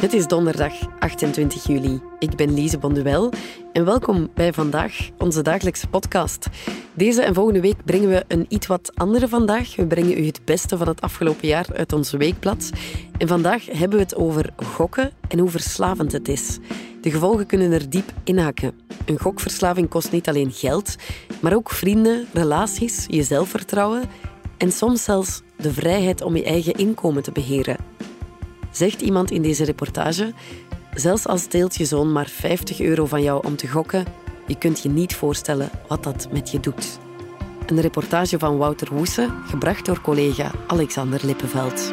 Het is donderdag 28 juli. Ik ben Lise Bonduel en welkom bij Vandaag, onze dagelijkse podcast. Deze en volgende week brengen we een iets wat andere vandaag. We brengen u het beste van het afgelopen jaar uit ons weekblad. En vandaag hebben we het over gokken en hoe verslavend het is. De gevolgen kunnen er diep inhakken. Een gokverslaving kost niet alleen geld, maar ook vrienden, relaties, je zelfvertrouwen en soms zelfs de vrijheid om je eigen inkomen te beheren. Zegt iemand in deze reportage, zelfs al steelt je zoon maar 50 euro van jou om te gokken, je kunt je niet voorstellen wat dat met je doet. Een reportage van Wouter Woese, gebracht door collega Alexander Lippenveld.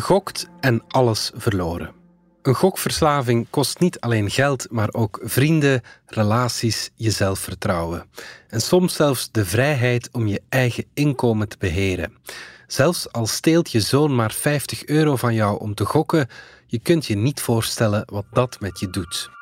Gegokt en alles verloren. Een gokverslaving kost niet alleen geld, maar ook vrienden, relaties, je zelfvertrouwen. En soms zelfs de vrijheid om je eigen inkomen te beheren. Zelfs al steelt je zoon maar 50 euro van jou om te gokken, je kunt je niet voorstellen wat dat met je doet.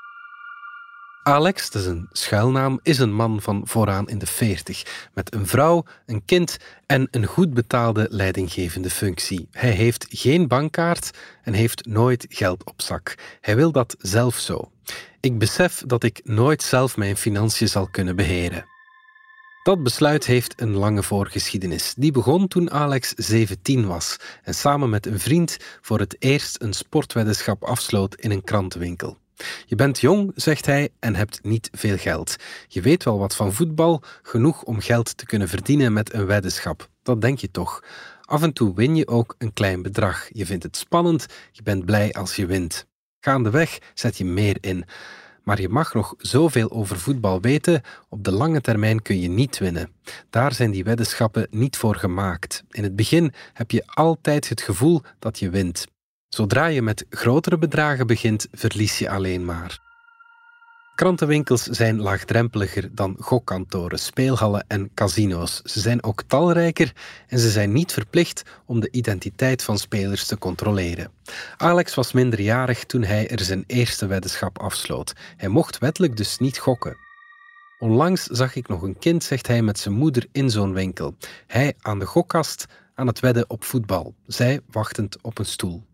Alex, dat is een schuilnaam, is een man van vooraan in de 40, met een vrouw, een kind en een goed betaalde leidinggevende functie. Hij heeft geen bankkaart en heeft nooit geld op zak. Hij wil dat zelf zo. Ik besef dat ik nooit zelf mijn financiën zal kunnen beheren. Dat besluit heeft een lange voorgeschiedenis. Die begon toen Alex 17 was en samen met een vriend voor het eerst een sportweddenschap afsloot in een krantenwinkel. Je bent jong, zegt hij, en hebt niet veel geld. Je weet wel wat van voetbal, genoeg om geld te kunnen verdienen met een weddenschap. Dat denk je toch. Af en toe win je ook een klein bedrag. Je vindt het spannend, je bent blij als je wint. Gaandeweg zet je meer in. Maar je mag nog zoveel over voetbal weten, op de lange termijn kun je niet winnen. Daar zijn die weddenschappen niet voor gemaakt. In het begin heb je altijd het gevoel dat je wint. Zodra je met grotere bedragen begint, verlies je alleen maar. Krantenwinkels zijn laagdrempeliger dan gokkantoren, speelhallen en casino's. Ze zijn ook talrijker en ze zijn niet verplicht om de identiteit van spelers te controleren. Alex was minderjarig toen hij er zijn eerste weddenschap afsloot. Hij mocht wettelijk dus niet gokken. Onlangs zag ik nog een kind, zegt hij, met zijn moeder in zo'n winkel. Hij aan de gokkast, aan het wedden op voetbal. Zij wachtend op een stoel.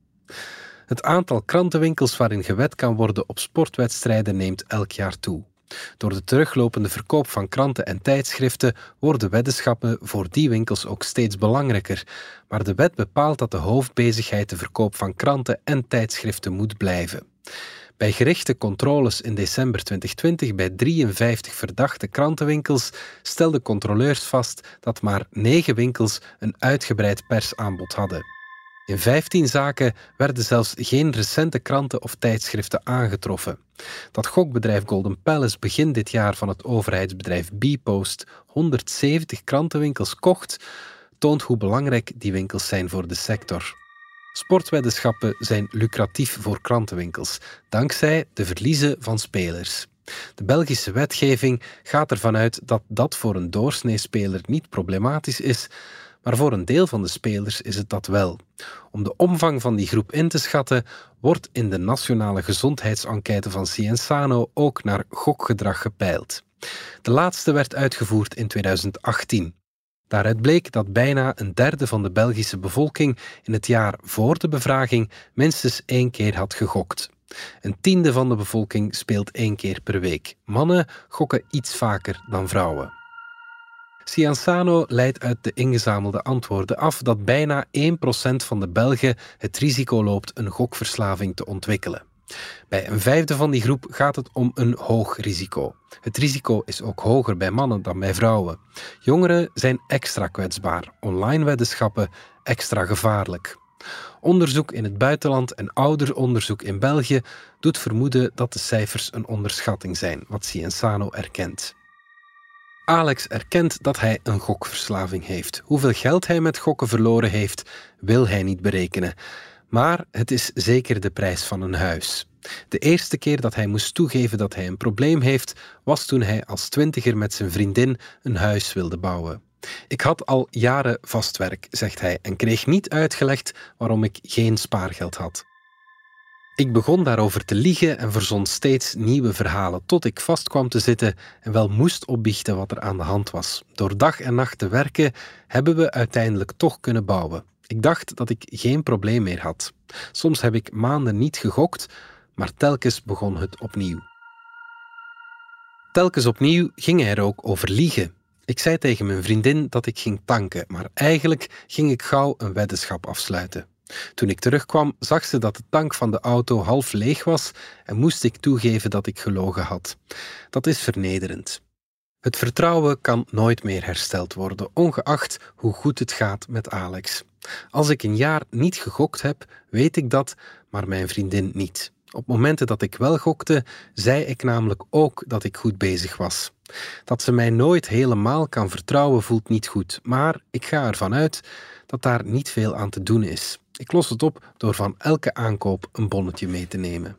Het aantal krantenwinkels waarin gewed kan worden op sportwedstrijden neemt elk jaar toe. Door de teruglopende verkoop van kranten en tijdschriften worden weddenschappen voor die winkels ook steeds belangrijker. Maar de wet bepaalt dat de hoofdbezigheid de verkoop van kranten en tijdschriften moet blijven. Bij gerichte controles in december 2020 bij 53 verdachte krantenwinkels stelden controleurs vast dat maar 9 winkels een uitgebreid persaanbod hadden. In 15 zaken werden zelfs geen recente kranten of tijdschriften aangetroffen. Dat gokbedrijf Golden Palace begin dit jaar van het overheidsbedrijf Bpost 170 krantenwinkels kocht, toont hoe belangrijk die winkels zijn voor de sector. Sportweddenschappen zijn lucratief voor krantenwinkels, dankzij de verliezen van spelers. De Belgische wetgeving gaat ervan uit dat dat voor een doorsneespeler niet problematisch is, maar voor een deel van de spelers is het dat wel. Om de omvang van die groep in te schatten, wordt in de nationale gezondheidsenquête van Cienzano ook naar gokgedrag gepeild. De laatste werd uitgevoerd in 2018. Daaruit bleek dat bijna een derde van de Belgische bevolking in het jaar voor de bevraging minstens één keer had gegokt. Een tiende van de bevolking speelt één keer per week. Mannen gokken iets vaker dan vrouwen. Cianzano leidt uit de ingezamelde antwoorden af dat bijna 1% van de Belgen het risico loopt een gokverslaving te ontwikkelen. Bij een vijfde van die groep gaat het om een hoog risico. Het risico is ook hoger bij mannen dan bij vrouwen. Jongeren zijn extra kwetsbaar, online weddenschappen extra gevaarlijk. Onderzoek in het buitenland en ouder onderzoek in België doet vermoeden dat de cijfers een onderschatting zijn, wat Cienzano erkent. Alex erkent dat hij een gokverslaving heeft. Hoeveel geld hij met gokken verloren heeft, wil hij niet berekenen. Maar het is zeker de prijs van een huis. De eerste keer dat hij moest toegeven dat hij een probleem heeft, was toen hij als twintiger met zijn vriendin een huis wilde bouwen. Ik had al jaren vast werk, zegt hij, en kreeg niet uitgelegd waarom ik geen spaargeld had. Ik begon daarover te liegen en verzon steeds nieuwe verhalen, tot ik vast kwam te zitten en wel moest opbiechten wat er aan de hand was. Door dag en nacht te werken hebben we uiteindelijk toch kunnen bouwen. Ik dacht dat ik geen probleem meer had. Soms heb ik maanden niet gegokt, maar telkens begon het opnieuw. Telkens opnieuw ging er ook over liegen. Ik zei tegen mijn vriendin dat ik ging tanken, maar eigenlijk ging ik gauw een weddenschap afsluiten. Toen ik terugkwam, zag ze dat de tank van de auto half leeg was en moest ik toegeven dat ik gelogen had. Dat is vernederend. Het vertrouwen kan nooit meer hersteld worden, ongeacht hoe goed het gaat met Alex. Als ik een jaar niet gegokt heb, weet ik dat, maar mijn vriendin niet. Op momenten dat ik wel gokte, zei ik namelijk ook dat ik goed bezig was. Dat ze mij nooit helemaal kan vertrouwen voelt niet goed, maar ik ga ervan uit dat daar niet veel aan te doen is. Ik los het op door van elke aankoop een bonnetje mee te nemen.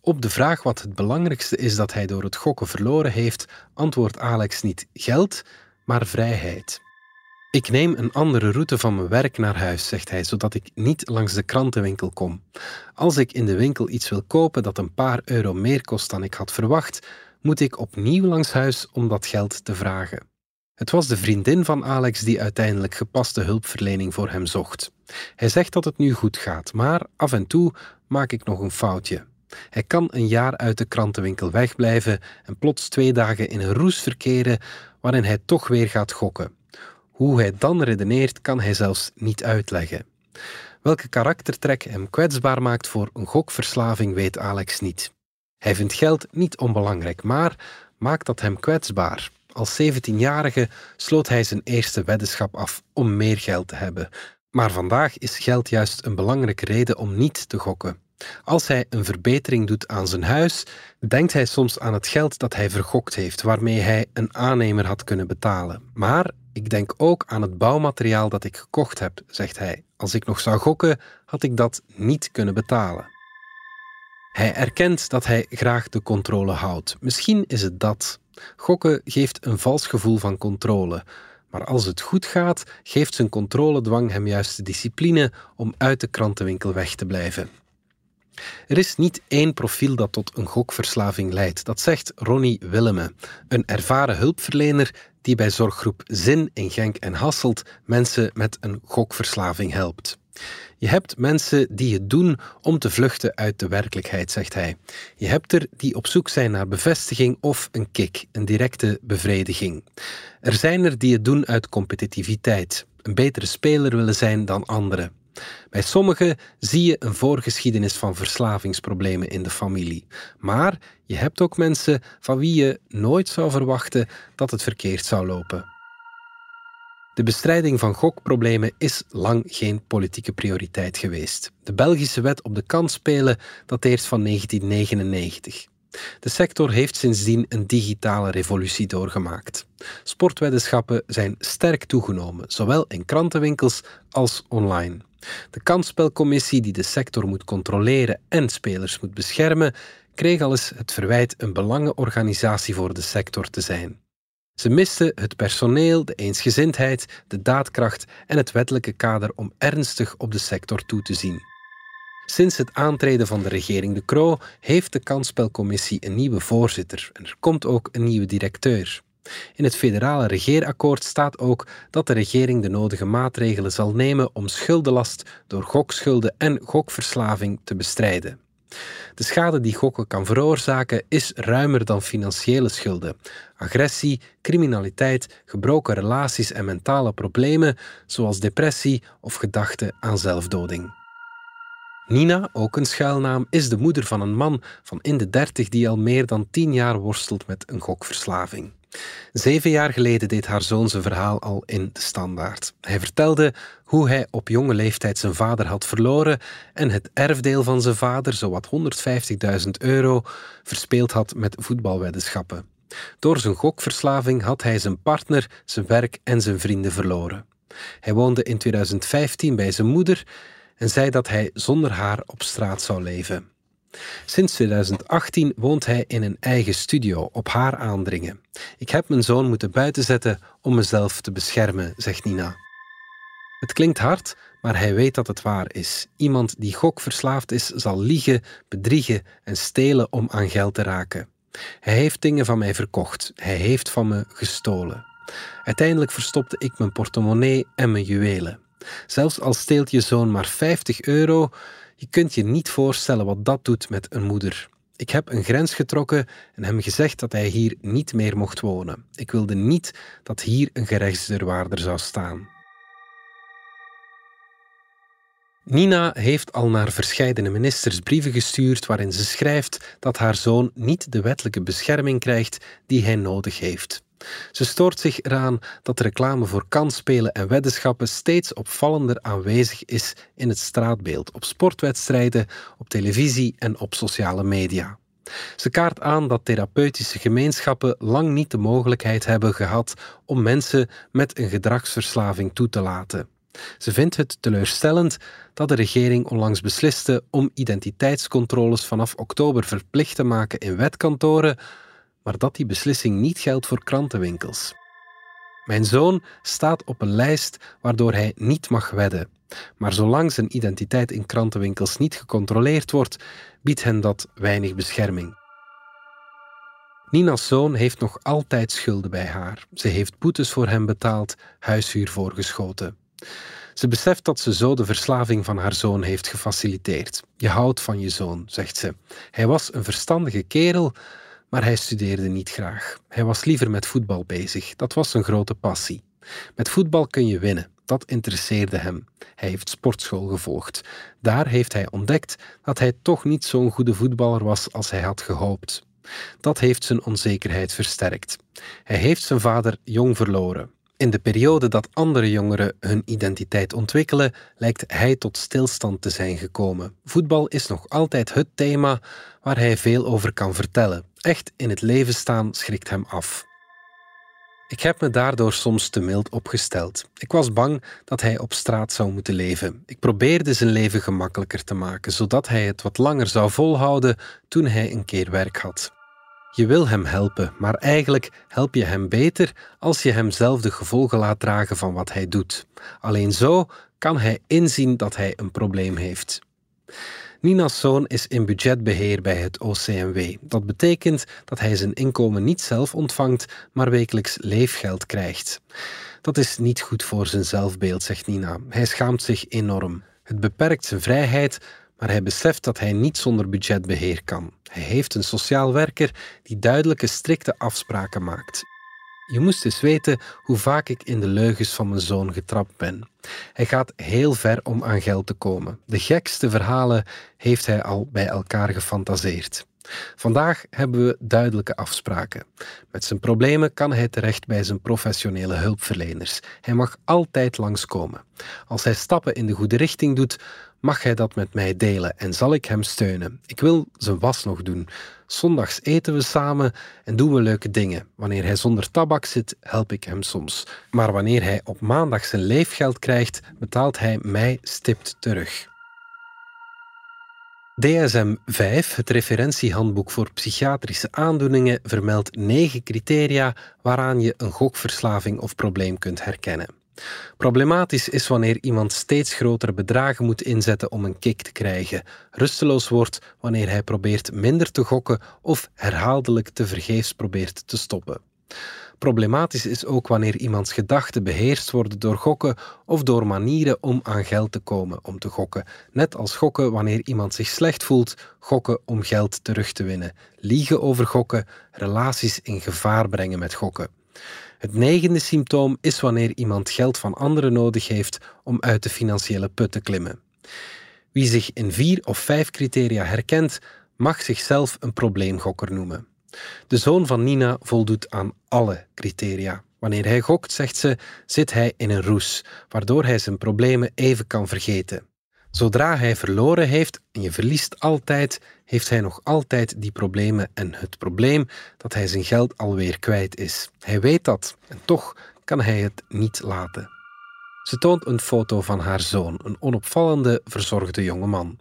Op de vraag wat het belangrijkste is dat hij door het gokken verloren heeft, antwoordt Alex niet geld, maar vrijheid. Ik neem een andere route van mijn werk naar huis, zegt hij, zodat ik niet langs de krantenwinkel kom. Als ik in de winkel iets wil kopen dat een paar euro meer kost dan ik had verwacht, moet ik opnieuw langs huis om dat geld te vragen. Het was de vriendin van Alex die uiteindelijk gepaste hulpverlening voor hem zocht. Hij zegt dat het nu goed gaat, maar af en toe maak ik nog een foutje. Hij kan een jaar uit de krantenwinkel wegblijven en plots twee dagen in een roes verkeren waarin hij toch weer gaat gokken. Hoe hij dan redeneert, kan hij zelfs niet uitleggen. Welke karaktertrek hem kwetsbaar maakt voor een gokverslaving, weet Alex niet. Hij vindt geld niet onbelangrijk, maar maakt dat hem kwetsbaar. Als 17-jarige sloot hij zijn eerste weddenschap af om meer geld te hebben. Maar vandaag is geld juist een belangrijke reden om niet te gokken. Als hij een verbetering doet aan zijn huis, denkt hij soms aan het geld dat hij vergokt heeft, waarmee hij een aannemer had kunnen betalen. Maar ik denk ook aan het bouwmateriaal dat ik gekocht heb, zegt hij. Als ik nog zou gokken, had ik dat niet kunnen betalen. Hij erkent dat hij graag de controle houdt. Misschien is het dat. Gokken geeft een vals gevoel van controle. Maar als het goed gaat, geeft zijn controledwang hem juist de discipline om uit de krantenwinkel weg te blijven. Er is niet één profiel dat tot een gokverslaving leidt. Dat zegt Ronnie Willeme, een ervaren hulpverlener die bij zorggroep Zin in Genk en Hasselt mensen met een gokverslaving helpt. Je hebt mensen die het doen om te vluchten uit de werkelijkheid, zegt hij. Je hebt er die op zoek zijn naar bevestiging of een kick, een directe bevrediging. Er zijn er die het doen uit competitiviteit, een betere speler willen zijn dan anderen. Bij sommigen zie je een voorgeschiedenis van verslavingsproblemen in de familie. Maar je hebt ook mensen van wie je nooit zou verwachten dat het verkeerd zou lopen. De bestrijding van gokproblemen is lang geen politieke prioriteit geweest. De Belgische wet op de kansspelen dateert van 1999. De sector heeft sindsdien een digitale revolutie doorgemaakt. Sportweddenschappen zijn sterk toegenomen, zowel in krantenwinkels als online. De kansspelcommissie, die de sector moet controleren en spelers moet beschermen, kreeg al eens het verwijt een belangenorganisatie voor de sector te zijn. Ze misten het personeel, de eensgezindheid, de daadkracht en het wettelijke kader om ernstig op de sector toe te zien. Sinds het aantreden van de regering De Croo heeft de kansspelcommissie een nieuwe voorzitter en er komt ook een nieuwe directeur. In het federale regeerakkoord staat ook dat de regering de nodige maatregelen zal nemen om schuldenlast door gokschulden en gokverslaving te bestrijden. De schade die gokken kan veroorzaken is ruimer dan financiële schulden. Agressie, criminaliteit, gebroken relaties en mentale problemen, zoals depressie of gedachten aan zelfdoding. Nina, ook een schuilnaam, is de moeder van een man van in de dertig die al meer dan tien jaar worstelt met een gokverslaving. Zeven jaar geleden deed haar zoon zijn verhaal al in de standaard. Hij vertelde hoe hij op jonge leeftijd zijn vader had verloren en het erfdeel van zijn vader, zowat 150.000 euro, verspeeld had met voetbalweddenschappen. Door zijn gokverslaving had hij zijn partner, zijn werk en zijn vrienden verloren. Hij woonde in 2015 bij zijn moeder en zei dat hij zonder haar op straat zou leven. Sinds 2018 woont hij in een eigen studio op haar aandringen. Ik heb mijn zoon moeten buitenzetten om mezelf te beschermen, zegt Nina. Het klinkt hard, maar hij weet dat het waar is. Iemand die gokverslaafd is, zal liegen, bedriegen en stelen om aan geld te raken. Hij heeft dingen van mij verkocht. Hij heeft van me gestolen. Uiteindelijk verstopte ik mijn portemonnee en mijn juwelen. Zelfs al steelt je zoon maar 50 euro, je kunt je niet voorstellen wat dat doet met een moeder. Ik heb een grens getrokken en hem gezegd dat hij hier niet meer mocht wonen. Ik wilde niet dat hier een gerechtsdeurwaarder zou staan. Nina heeft al naar verscheidene ministers brieven gestuurd waarin ze schrijft dat haar zoon niet de wettelijke bescherming krijgt die hij nodig heeft. Ze stoort zich eraan dat reclame voor kansspelen en weddenschappen steeds opvallender aanwezig is in het straatbeeld, op sportwedstrijden, op televisie en op sociale media. Ze kaart aan dat therapeutische gemeenschappen lang niet de mogelijkheid hebben gehad om mensen met een gedragsverslaving toe te laten. Ze vindt het teleurstellend dat de regering onlangs besliste om identiteitscontroles vanaf oktober verplicht te maken in wetkantoren, maar dat die beslissing niet geldt voor krantenwinkels. Mijn zoon staat op een lijst waardoor hij niet mag wedden. Maar zolang zijn identiteit in krantenwinkels niet gecontroleerd wordt, biedt hen dat weinig bescherming. Nina's zoon heeft nog altijd schulden bij haar. Ze heeft boetes voor hem betaald, huishuur voorgeschoten. Ze beseft dat ze zo de verslaving van haar zoon heeft gefaciliteerd. Je houdt van je zoon, zegt ze. Hij was een verstandige kerel, maar hij studeerde niet graag. Hij was liever met voetbal bezig. Dat was zijn grote passie. Met voetbal kun je winnen. Dat interesseerde hem. Hij heeft sportschool gevolgd. Daar heeft hij ontdekt dat hij toch niet zo'n goede voetballer was als hij had gehoopt. Dat heeft zijn onzekerheid versterkt. Hij heeft zijn vader jong verloren. In de periode dat andere jongeren hun identiteit ontwikkelen, lijkt hij tot stilstand te zijn gekomen. Voetbal is nog altijd het thema waar hij veel over kan vertellen. Echt in het leven staan schrikt hem af. Ik heb me daardoor soms te mild opgesteld. Ik was bang dat hij op straat zou moeten leven. Ik probeerde zijn leven gemakkelijker te maken, zodat hij het wat langer zou volhouden toen hij een keer werk had. Je wil hem helpen, maar eigenlijk help je hem beter als je hem zelf de gevolgen laat dragen van wat hij doet. Alleen zo kan hij inzien dat hij een probleem heeft. Nina's zoon is in budgetbeheer bij het OCMW. Dat betekent dat hij zijn inkomen niet zelf ontvangt, maar wekelijks leefgeld krijgt. Dat is niet goed voor zijn zelfbeeld, zegt Nina. Hij schaamt zich enorm. Het beperkt zijn vrijheid, maar hij beseft dat hij niet zonder budgetbeheer kan. Hij heeft een sociaal werker die duidelijke, strikte afspraken maakt. Je moest eens weten hoe vaak ik in de leugens van mijn zoon getrapt ben. Hij gaat heel ver om aan geld te komen. De gekste verhalen heeft hij al bij elkaar gefantaseerd. Vandaag hebben we duidelijke afspraken. Met zijn problemen kan hij terecht bij zijn professionele hulpverleners. Hij mag altijd langskomen. Als hij stappen in de goede richting doet, mag hij dat met mij delen en zal ik hem steunen. Ik wil zijn was nog doen. Zondags eten we samen en doen we leuke dingen. Wanneer hij zonder tabak zit, help ik hem soms. Maar wanneer hij op maandag zijn leefgeld krijgt, betaalt hij mij stipt terug. DSM-5, het referentiehandboek voor psychiatrische aandoeningen, vermeldt negen criteria waaraan je een gokverslaving of probleem kunt herkennen. Problematisch is wanneer iemand steeds grotere bedragen moet inzetten om een kick te krijgen, rusteloos wordt wanneer hij probeert minder te gokken of herhaaldelijk te vergeefs probeert te stoppen. Problematisch is ook wanneer iemands gedachten beheerst worden door gokken of door manieren om aan geld te komen om te gokken. Net als gokken wanneer iemand zich slecht voelt, gokken om geld terug te winnen. Liegen over gokken, relaties in gevaar brengen met gokken. Het negende symptoom is wanneer iemand geld van anderen nodig heeft om uit de financiële put te klimmen. Wie zich in vier of vijf criteria herkent, mag zichzelf een probleemgokker noemen. De zoon van Nina voldoet aan alle criteria. Wanneer hij gokt, zegt ze, zit hij in een roes, waardoor hij zijn problemen even kan vergeten. Zodra hij verloren heeft en je verliest altijd, heeft hij nog altijd die problemen en het probleem dat hij zijn geld alweer kwijt is. Hij weet dat en toch kan hij het niet laten. Ze toont een foto van haar zoon, een onopvallende, verzorgde jonge man.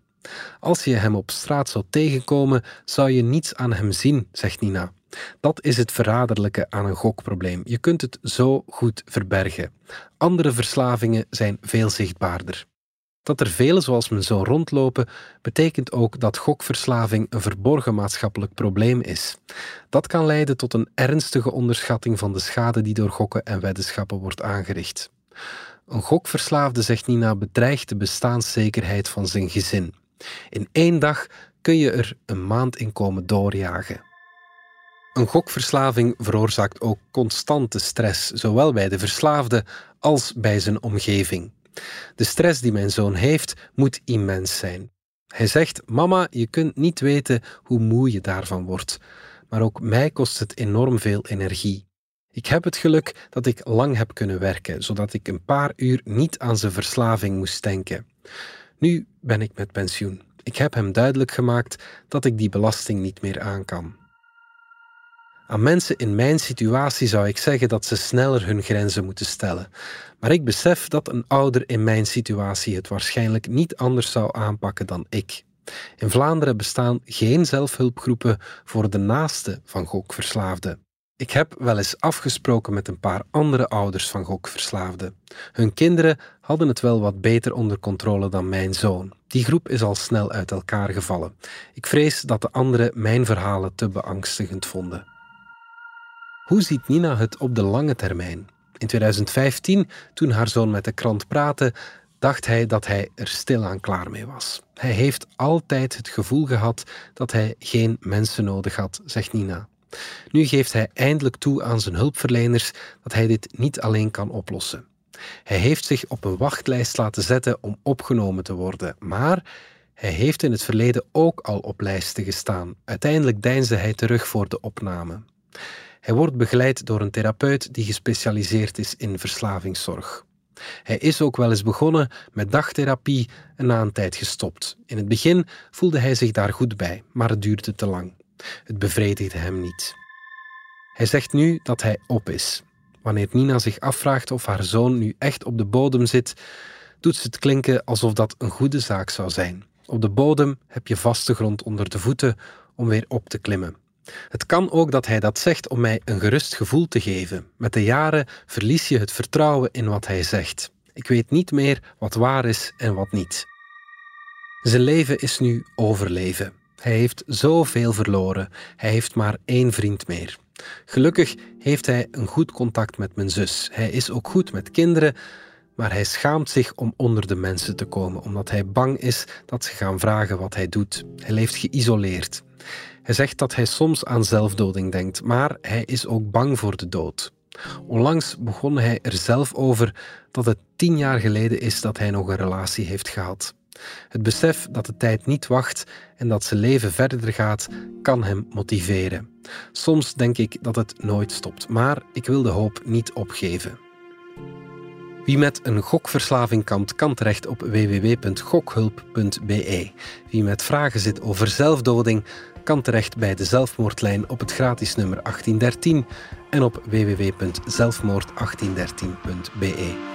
Als je hem op straat zou tegenkomen, zou je niets aan hem zien, zegt Nina. Dat is het verraderlijke aan een gokprobleem. Je kunt het zo goed verbergen. Andere verslavingen zijn veel zichtbaarder. Dat er velen zoals men zo rondlopen, betekent ook dat gokverslaving een verborgen maatschappelijk probleem is. Dat kan leiden tot een ernstige onderschatting van de schade die door gokken en weddenschappen wordt aangericht. Een gokverslaafde, zegt Nina, bedreigt de bestaanszekerheid van zijn gezin. In één dag kun je er een maandinkomen doorjagen. Een gokverslaving veroorzaakt ook constante stress, zowel bij de verslaafde als bij zijn omgeving. De stress die mijn zoon heeft, moet immens zijn. Hij zegt: Mama, je kunt niet weten hoe moe je daarvan wordt. Maar ook mij kost het enorm veel energie. Ik heb het geluk dat ik lang heb kunnen werken, zodat ik een paar uur niet aan zijn verslaving moest denken. Nu ben ik met pensioen. Ik heb hem duidelijk gemaakt dat ik die belasting niet meer aan kan. Aan mensen in mijn situatie zou ik zeggen dat ze sneller hun grenzen moeten stellen. Maar ik besef dat een ouder in mijn situatie het waarschijnlijk niet anders zou aanpakken dan ik. In Vlaanderen bestaan geen zelfhulpgroepen voor de naaste van gokverslaafden. Ik heb wel eens afgesproken met een paar andere ouders van gokverslaafden. Hun kinderen hadden het wel wat beter onder controle dan mijn zoon. Die groep is al snel uit elkaar gevallen. Ik vrees dat de anderen mijn verhalen te beangstigend vonden. Hoe ziet Nina het op de lange termijn? In 2015, toen haar zoon met de krant praatte, dacht hij dat hij er stilaan klaar mee was. Hij heeft altijd het gevoel gehad dat hij geen mensen nodig had, zegt Nina. Nu geeft hij eindelijk toe aan zijn hulpverleners dat hij dit niet alleen kan oplossen. Hij heeft zich op een wachtlijst laten zetten om opgenomen te worden, maar hij heeft in het verleden ook al op lijsten gestaan. Uiteindelijk deinsde hij terug voor de opname. Hij wordt begeleid door een therapeut die gespecialiseerd is in verslavingszorg. Hij is ook wel eens begonnen met dagtherapie en na een tijd gestopt. In het begin voelde hij zich daar goed bij, maar het duurde te lang. Het bevredigde hem niet. Hij zegt nu dat hij op is. Wanneer Nina zich afvraagt of haar zoon nu echt op de bodem zit, doet ze het klinken alsof dat een goede zaak zou zijn. Op de bodem heb je vaste grond onder de voeten om weer op te klimmen. Het kan ook dat hij dat zegt om mij een gerust gevoel te geven. Met de jaren verlies je het vertrouwen in wat hij zegt. Ik weet niet meer wat waar is en wat niet. Zijn leven is nu overleven. Hij heeft zoveel verloren. Hij heeft maar één vriend meer. Gelukkig heeft hij een goed contact met mijn zus. Hij is ook goed met kinderen, maar hij schaamt zich om onder de mensen te komen, omdat hij bang is dat ze gaan vragen wat hij doet. Hij leeft geïsoleerd. Hij zegt dat hij soms aan zelfdoding denkt, maar hij is ook bang voor de dood. Onlangs begon hij er zelf over dat het tien jaar geleden is dat hij nog een relatie heeft gehad. Het besef dat de tijd niet wacht en dat zijn leven verder gaat, kan hem motiveren. Soms denk ik dat het nooit stopt, maar ik wil de hoop niet opgeven. Wie met een gokverslaving kampt, kan terecht op www.gokhulp.be. Wie met vragen zit over zelfdoding, kan terecht bij de zelfmoordlijn op het gratis nummer 1813 en op www.zelfmoord1813.be.